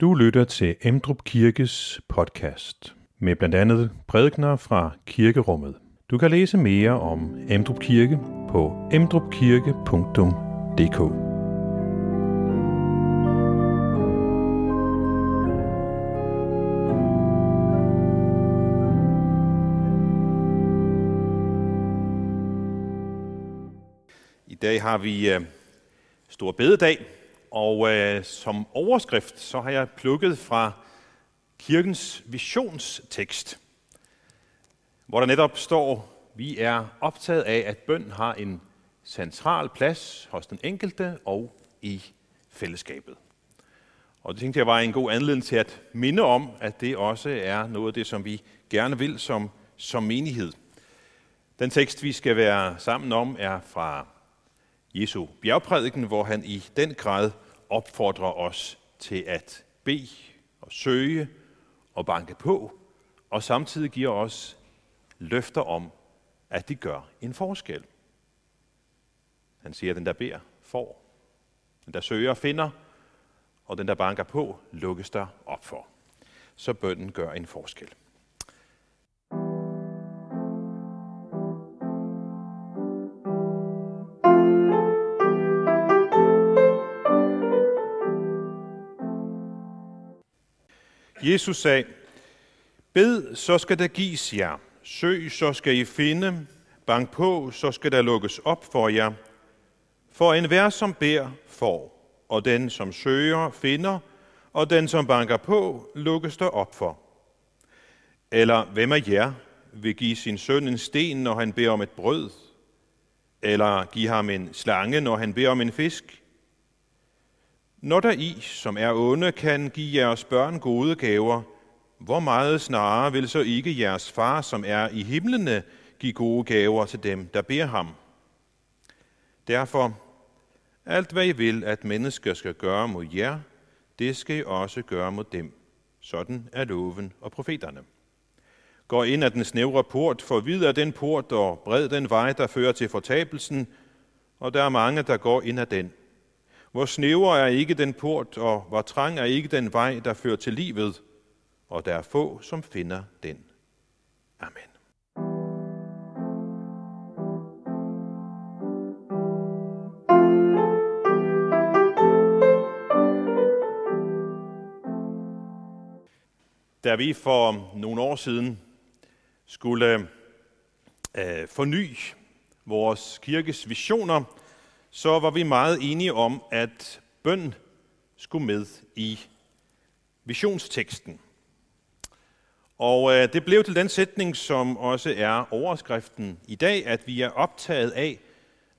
Du lytter til Emdrup Kirkes podcast med blandt andet prædikner fra kirkerummet. Du kan læse mere om Emdrup Kirke på emdrupkirke.dk. I dag har vi øh, Stor Bededag, og øh, som overskrift så har jeg plukket fra kirkens visionstekst, hvor der netop står, vi er optaget af, at bøn har en central plads hos den enkelte og i fællesskabet. Og det tænkte jeg var en god anledning til at minde om, at det også er noget af det, som vi gerne vil som, som menighed. Den tekst, vi skal være sammen om, er fra Jesu bjergprædiken, hvor han i den grad opfordrer os til at bede og søge og banke på, og samtidig giver os løfter om, at det gør en forskel. Han siger, at den der beder, får. Den der søger, finder. Og den der banker på, lukkes der op for. Så bønden gør en forskel. Jesus sagde, Bed, så skal der gives jer. Søg, så skal I finde. Bank på, så skal der lukkes op for jer. For enhver, som beder, får, og den, som søger, finder, og den, som banker på, lukkes der op for. Eller hvem af jer vil give sin søn en sten, når han beder om et brød? Eller give ham en slange, når han beder om en fisk? Når der I, som er onde, kan give jeres børn gode gaver, hvor meget snarere vil så ikke jeres far, som er i himlene, give gode gaver til dem, der beder ham? Derfor, alt hvad I vil, at mennesker skal gøre mod jer, det skal I også gøre mod dem. Sådan er loven og profeterne. Gå ind ad den snævre port, for videre den port og bred den vej, der fører til fortabelsen, og der er mange, der går ind ad den. Hvor snæver er ikke den port, og hvor trang er ikke den vej, der fører til livet, og der er få, som finder den. Amen. Da vi for nogle år siden skulle øh, forny vores kirkes visioner, så var vi meget enige om, at bøn skulle med i visionsteksten. Og øh, det blev til den sætning, som også er overskriften i dag, at vi er optaget af,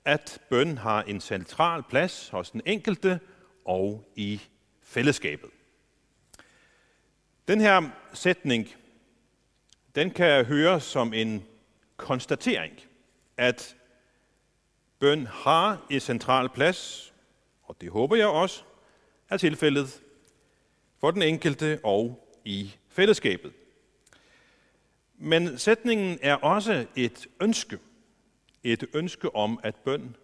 at bøn har en central plads hos den enkelte og i fællesskabet. Den her sætning, den kan høres som en konstatering, at Bøn har en central plads, og det håber jeg også er tilfældet for den enkelte og i fællesskabet. Men sætningen er også et ønske. Et ønske om, at bøn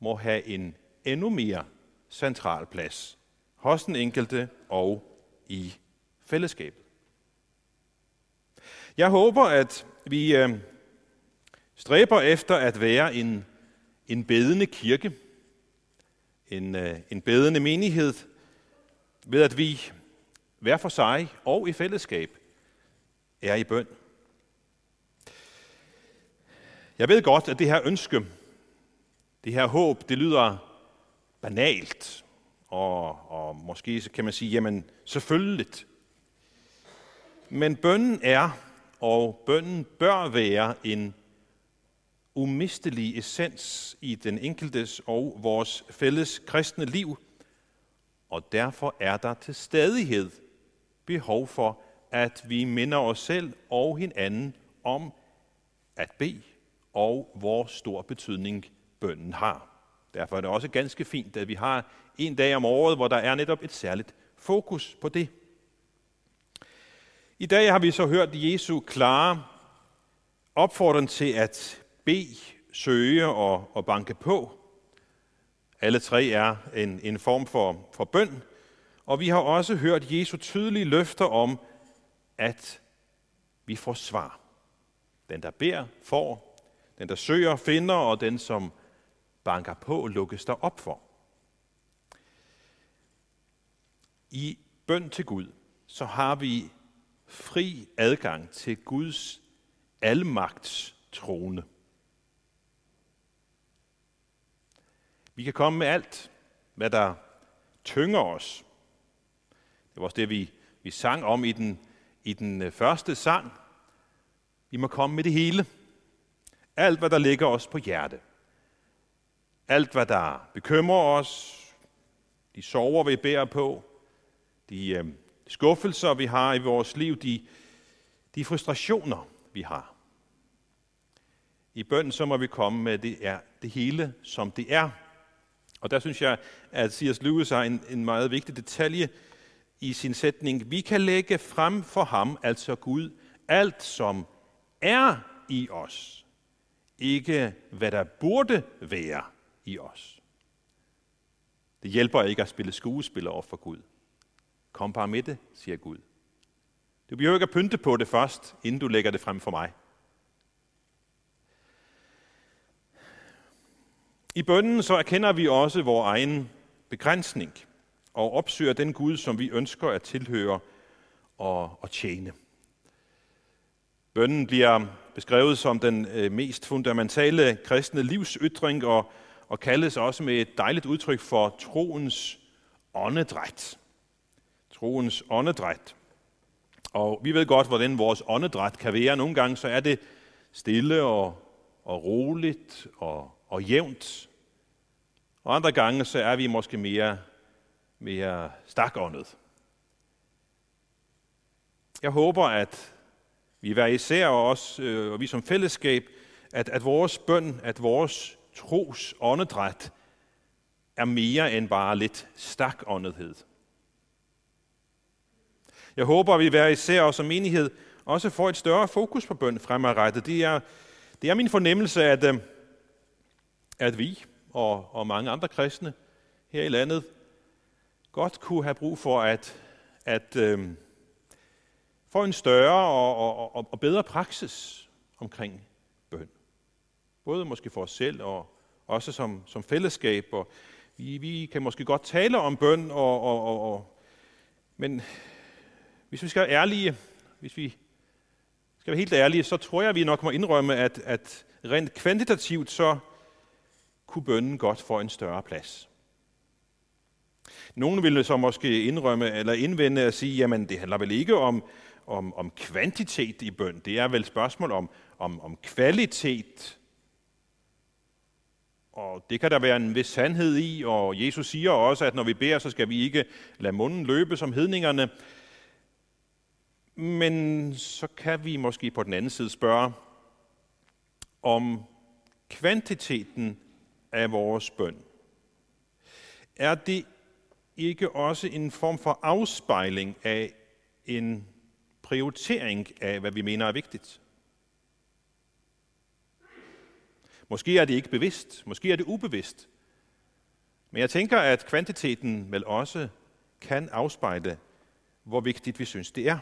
må have en endnu mere central plads hos den enkelte og i fællesskabet. Jeg håber, at vi øh, stræber efter at være en en bedende kirke, en, øh, en bedende menighed, ved at vi hver for sig og i fællesskab er i bøn. Jeg ved godt, at det her ønske, det her håb, det lyder banalt, og, og måske så kan man sige, jamen selvfølgeligt. Men bønnen er, og bønnen bør være en umistelige essens i den enkeltes og vores fælles kristne liv, og derfor er der til stadighed behov for, at vi minder os selv og hinanden om at bede, og hvor stor betydning bønnen har. Derfor er det også ganske fint, at vi har en dag om året, hvor der er netop et særligt fokus på det. I dag har vi så hørt Jesu klare opfordring til at bede, søge og, og banke på. Alle tre er en, en form for, for bøn, Og vi har også hørt Jesu tydelige løfter om, at vi får svar. Den, der beder, får. Den, der søger, finder, og den, som banker på, lukkes der op for. I bøn til Gud, så har vi fri adgang til Guds almagts trone. Vi kan komme med alt, hvad der tynger os. Det var også det, vi, vi sang om i den, i den øh, første sang. Vi må komme med det hele. Alt, hvad der ligger os på hjerte. Alt, hvad der bekymrer os. De sover, vi bærer på. De øh, skuffelser, vi har i vores liv. De, de frustrationer, vi har. I bønden så må vi komme med det, er det hele, som det er. Og der synes jeg, at C.S. Lewis har en, en meget vigtig detalje i sin sætning. Vi kan lægge frem for ham, altså Gud, alt som er i os. Ikke hvad der burde være i os. Det hjælper ikke at spille skuespiller over for Gud. Kom bare med det, siger Gud. Du behøver ikke at pynte på det først, inden du lægger det frem for mig. I bønden så erkender vi også vores egen begrænsning og opsøger den Gud, som vi ønsker at tilhøre og, og tjene. Bønnen bliver beskrevet som den øh, mest fundamentale kristne livsytring og, og kaldes også med et dejligt udtryk for troens åndedræt. Troens åndedræt. Og vi ved godt, hvordan vores åndedræt kan være. Nogle gange så er det stille og, og roligt og, og jævnt. Og andre gange så er vi måske mere, mere stakåndet. Jeg håber, at vi hver især og, os, øh, og vi som fællesskab, at, at vores bøn, at vores tros åndedræt er mere end bare lidt stakåndethed. Jeg håber, at vi hver især og som menighed også får et større fokus på bøn fremadrettet. Det er, det er min fornemmelse, at, øh, at vi og, og mange andre kristne her i landet godt kunne have brug for at, at øh, få en større og, og, og bedre praksis omkring bøn. Både måske for os selv og også som, som fællesskab. Og vi, vi kan måske godt tale om bøn, og, og, og, og, men hvis vi skal være ærlige, hvis vi skal være helt ærlige, så tror jeg, at vi nok må indrømme, at, at rent kvantitativt, så kunne bønnen godt få en større plads. Nogle ville så måske indrømme eller indvende at sige, jamen det handler vel ikke om, om, om kvantitet i bøn. Det er vel et spørgsmål om, om, om kvalitet. Og det kan der være en vis sandhed i, og Jesus siger også, at når vi beder, så skal vi ikke lade munden løbe som hedningerne. Men så kan vi måske på den anden side spørge, om kvantiteten af vores bøn. Er det ikke også en form for afspejling af en prioritering af, hvad vi mener er vigtigt? Måske er det ikke bevidst, måske er det ubevidst. Men jeg tænker, at kvantiteten vel også kan afspejle, hvor vigtigt vi synes, det er.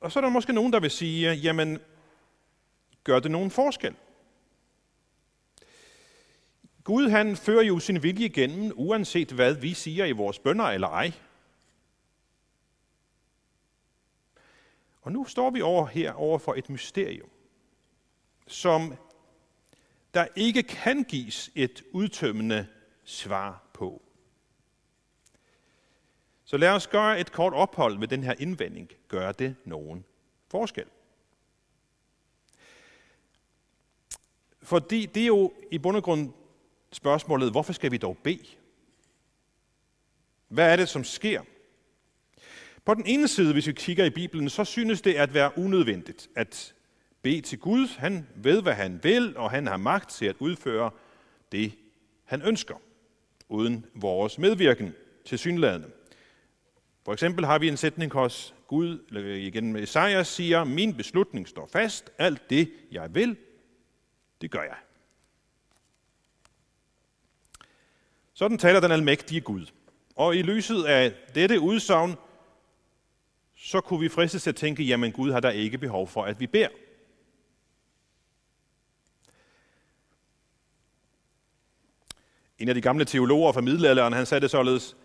Og så er der måske nogen, der vil sige, jamen, gør det nogen forskel? Gud han fører jo sin vilje igennem, uanset hvad vi siger i vores bønder eller ej. Og nu står vi over her over for et mysterium, som der ikke kan gives et udtømmende svar på. Så lad os gøre et kort ophold med den her indvending. Gør det nogen forskel? Fordi det er jo i bund og grund spørgsmålet, hvorfor skal vi dog bede? Hvad er det, som sker? På den ene side, hvis vi kigger i Bibelen, så synes det at være unødvendigt at bede til Gud. Han ved, hvad han vil, og han har magt til at udføre det, han ønsker, uden vores medvirken til synlædende. For eksempel har vi en sætning hos Gud, igen med Esajas siger, min beslutning står fast, alt det jeg vil, det gør jeg. Sådan taler den almægtige Gud. Og i lyset af dette udsagn, så kunne vi fristes til at tænke, jamen Gud har der ikke behov for, at vi beder. En af de gamle teologer fra middelalderen, han sagde det således,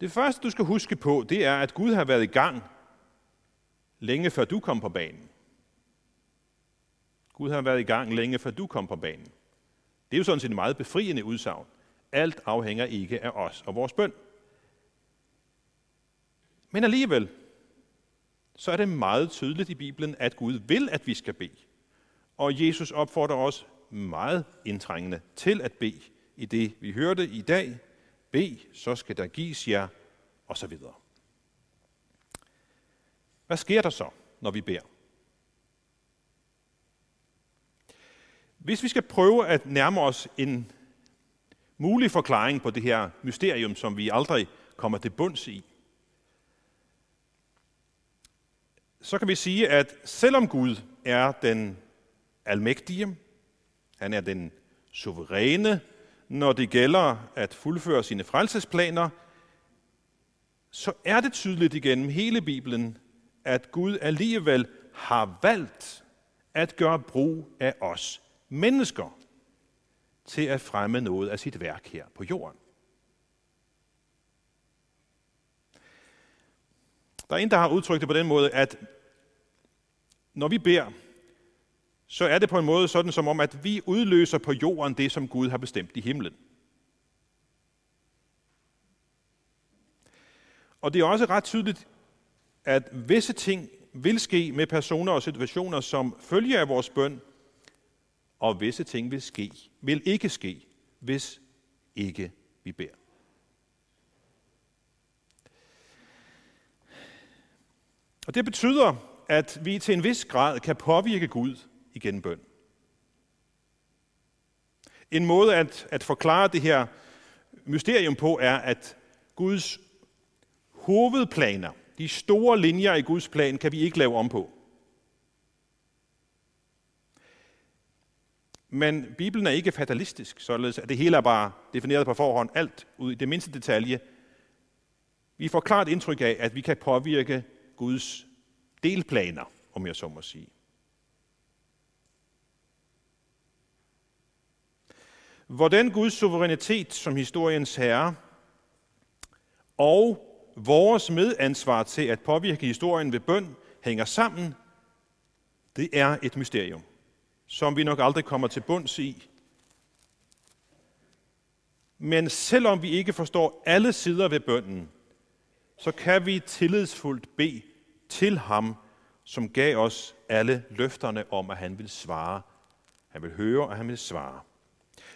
det første du skal huske på, det er, at Gud har været i gang længe før du kom på banen. Gud har været i gang længe før du kom på banen. Det er jo sådan set en meget befriende udsagn. Alt afhænger ikke af os og vores bøn. Men alligevel, så er det meget tydeligt i Bibelen, at Gud vil, at vi skal bede. Og Jesus opfordrer os meget indtrængende til at bede i det, vi hørte i dag. Be, så skal der gives jer, og så videre. Hvad sker der så, når vi beder? Hvis vi skal prøve at nærme os en mulig forklaring på det her mysterium, som vi aldrig kommer til bunds i, så kan vi sige, at selvom Gud er den almægtige, han er den suveræne, når det gælder at fuldføre sine frelsesplaner, så er det tydeligt igennem hele Bibelen, at Gud alligevel har valgt at gøre brug af os mennesker til at fremme noget af sit værk her på jorden. Der er en, der har udtrykt det på den måde, at når vi beder, så er det på en måde sådan som om, at vi udløser på jorden det, som Gud har bestemt i himlen. Og det er også ret tydeligt, at visse ting vil ske med personer og situationer, som følger af vores bøn, og visse ting vil ske, vil ikke ske, hvis ikke vi beder. Og det betyder, at vi til en vis grad kan påvirke Gud igennem bøn. En måde at, at forklare det her mysterium på er, at Guds hovedplaner, de store linjer i Guds plan, kan vi ikke lave om på. Men Bibelen er ikke fatalistisk, således at det hele er bare defineret på forhånd, alt ud i det mindste detalje. Vi får klart indtryk af, at vi kan påvirke Guds delplaner, om jeg så må sige. Hvordan Guds suverænitet som historiens herre og vores medansvar til at påvirke historien ved bøn hænger sammen, det er et mysterium som vi nok aldrig kommer til bunds i. Men selvom vi ikke forstår alle sider ved bønden, så kan vi tillidsfuldt bede til ham, som gav os alle løfterne om, at han vil svare. Han vil høre, og han vil svare.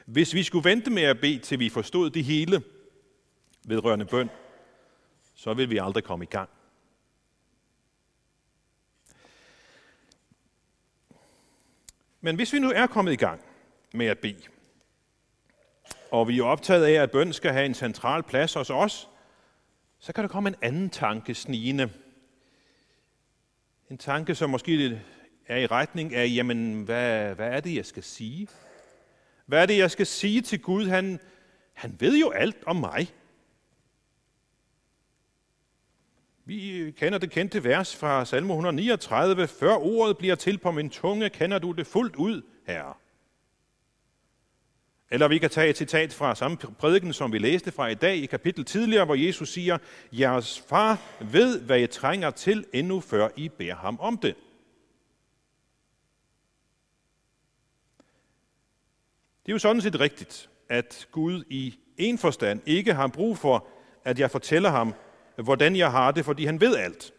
Hvis vi skulle vente med at bede, til vi forstod det hele vedrørende bøn, så vil vi aldrig komme i gang. Men hvis vi nu er kommet i gang med at bede, og vi er optaget af, at bøn skal have en central plads hos os, så kan der komme en anden tanke snigende. En tanke, som måske er i retning af, jamen, hvad, hvad er det, jeg skal sige? Hvad er det, jeg skal sige til Gud? Han, han ved jo alt om mig. Vi kender det kendte vers fra salme 139. Før ordet bliver til på min tunge, kender du det fuldt ud, herre. Eller vi kan tage et citat fra samme prædiken, som vi læste fra i dag i kapitel tidligere, hvor Jesus siger, jeres far ved, hvad I trænger til, endnu før I beder ham om det. Det er jo sådan set rigtigt, at Gud i en forstand ikke har brug for, at jeg fortæller ham, hvordan jeg har det, fordi han ved alt.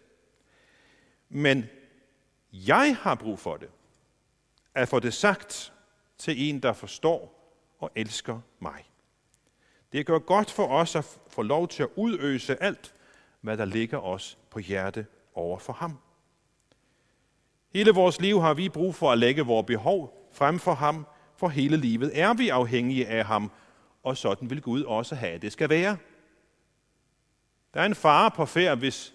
Men jeg har brug for det. At få det sagt til en, der forstår og elsker mig. Det gør godt for os at få lov til at udøse alt, hvad der ligger os på hjerte over for ham. Hele vores liv har vi brug for at lægge vores behov frem for ham, for hele livet er vi afhængige af ham, og sådan vil Gud også have, at det skal være. Der er en fare på færd, hvis,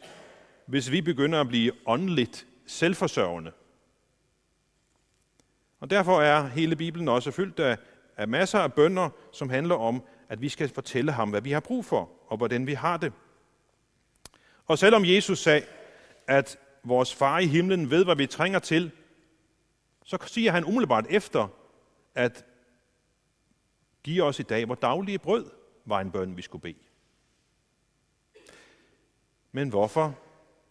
hvis vi begynder at blive åndeligt selvforsørgende. Og derfor er hele Bibelen også fyldt af, af masser af bønder, som handler om at vi skal fortælle ham, hvad vi har brug for, og hvordan vi har det. Og selvom Jesus sagde, at vores far i himlen ved, hvad vi trænger til, så siger han umiddelbart efter, at give os i dag vores daglige brød, var en bøn, vi skulle bede. Men hvorfor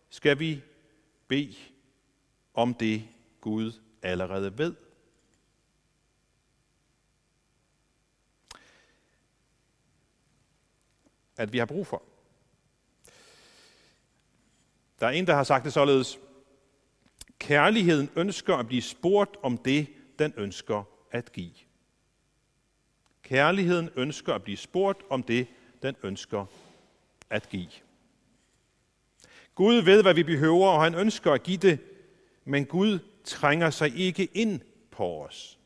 skal vi bede om det, Gud allerede ved? At vi har brug for. Der er en, der har sagt det således. Kærligheden ønsker at blive spurgt om det, den ønsker at give. Kærligheden ønsker at blive spurgt om det, den ønsker at give. Gud ved, hvad vi behøver, og han ønsker at give det, men Gud trænger sig ikke ind på os.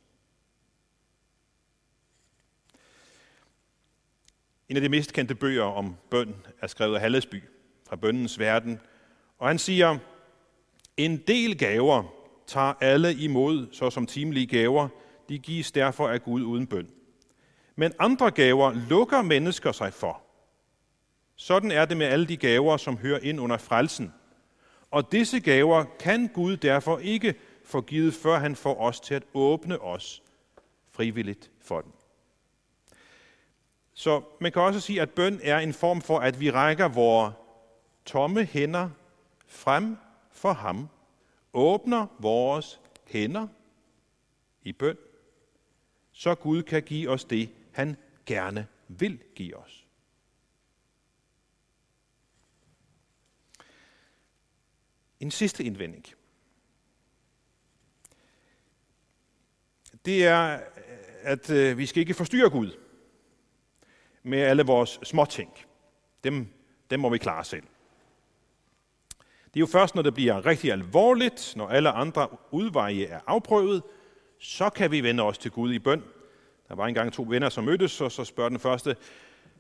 En af de mest kendte bøger om bøn er skrevet af Hallesby fra bøndens verden, og han siger, en del gaver tager alle imod, såsom timelige gaver, de gives derfor af Gud uden bøn. Men andre gaver lukker mennesker sig for. Sådan er det med alle de gaver, som hører ind under frelsen. Og disse gaver kan Gud derfor ikke forgive, før han får os til at åbne os frivilligt for den. Så man kan også sige, at bøn er en form for, at vi rækker vores tomme hænder frem for ham, åbner vores hænder i bøn, så Gud kan give os det, han gerne vil give os. En sidste indvending. Det er, øh, at øh, vi skal ikke forstyrre Gud med alle vores småting. Dem, dem må vi klare selv. Det er jo først, når det bliver rigtig alvorligt, når alle andre udveje er afprøvet, så kan vi vende os til Gud i bøn. Der var engang to venner, som mødtes, og så spørger den første,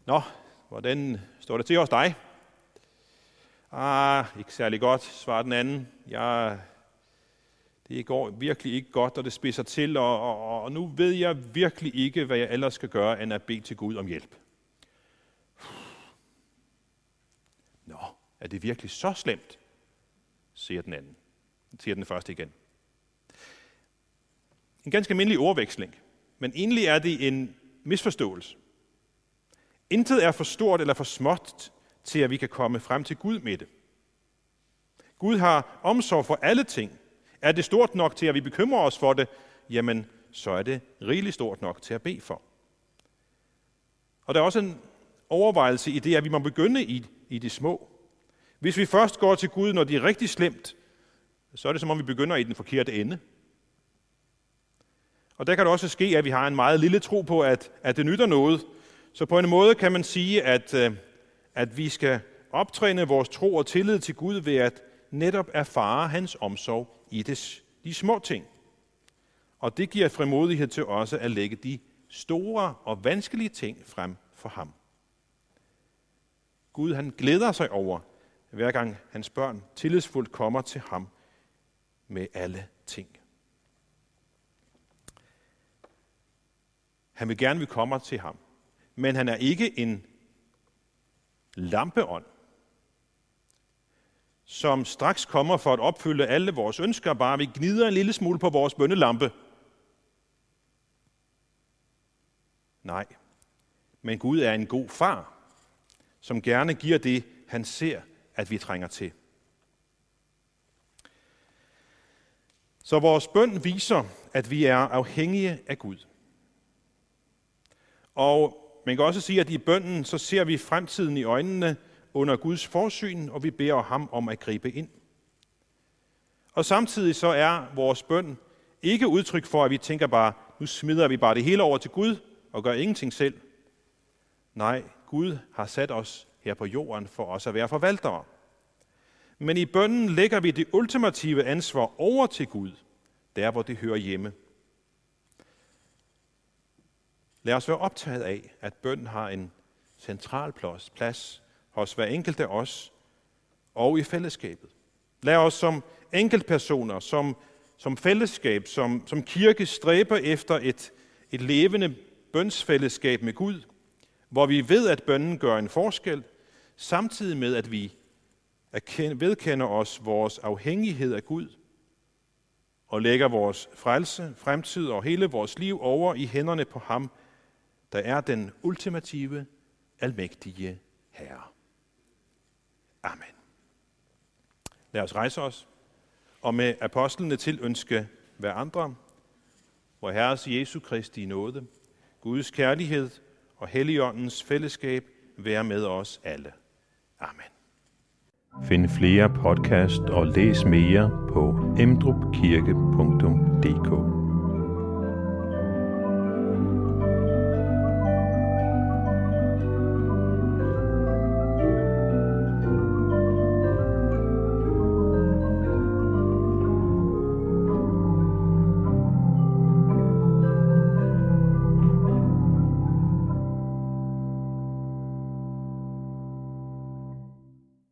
Nå, hvordan står det til hos dig? Ah, ikke særlig godt, svarer den anden. Jeg, det går virkelig ikke godt, og det spidser til, og, og, og nu ved jeg virkelig ikke, hvad jeg ellers skal gøre, end at bede til Gud om hjælp. Nå, er det virkelig så slemt? siger den anden. Siger den første igen. En ganske almindelig ordveksling, men egentlig er det en misforståelse. Intet er for stort eller for småt til, at vi kan komme frem til Gud med det. Gud har omsorg for alle ting. Er det stort nok til, at vi bekymrer os for det, jamen så er det rigeligt stort nok til at bede for. Og der er også en overvejelse i det, at vi må begynde i, i det små. Hvis vi først går til Gud, når det er rigtig slemt, så er det som om vi begynder i den forkerte ende. Og der kan det også ske, at vi har en meget lille tro på, at, at det nytter noget. Så på en måde kan man sige, at, øh, at vi skal optræne vores tro og tillid til Gud ved at netop erfare hans omsorg i de små ting. Og det giver frimodighed til også at lægge de store og vanskelige ting frem for ham. Gud han glæder sig over, hver gang hans børn tillidsfuldt kommer til ham med alle ting. Han vil gerne, vi kommer til ham. Men han er ikke en lampeånd, som straks kommer for at opfylde alle vores ønsker, bare vi gnider en lille smule på vores bønnelampe. Nej, men Gud er en god far, som gerne giver det, han ser at vi trænger til. Så vores bøn viser, at vi er afhængige af Gud. Og man kan også sige, at i bønnen så ser vi fremtiden i øjnene under Guds forsyn, og vi beder ham om at gribe ind. Og samtidig så er vores bøn ikke udtryk for, at vi tænker bare, nu smider vi bare det hele over til Gud og gør ingenting selv. Nej, Gud har sat os her på jorden for os at være forvaltere. Men i bønnen lægger vi det ultimative ansvar over til Gud, der hvor det hører hjemme. Lad os være optaget af, at bønden har en central plads plads hos hver enkelt af os og i fællesskabet. Lad os som enkeltpersoner, som, som fællesskab, som, som kirke stræbe efter et, et levende bønsfællesskab med Gud, hvor vi ved, at bønnen gør en forskel, samtidig med, at vi vedkender os vores afhængighed af Gud og lægger vores frelse, fremtid og hele vores liv over i hænderne på ham, der er den ultimative, almægtige Herre. Amen. Lad os rejse os og med apostlene til ønske hver andre, hvor Herres Jesu Kristi nåde, Guds kærlighed og Helligåndens fællesskab være med os alle. Amen. Find flere podcast og læs mere på emdrupkirke.dk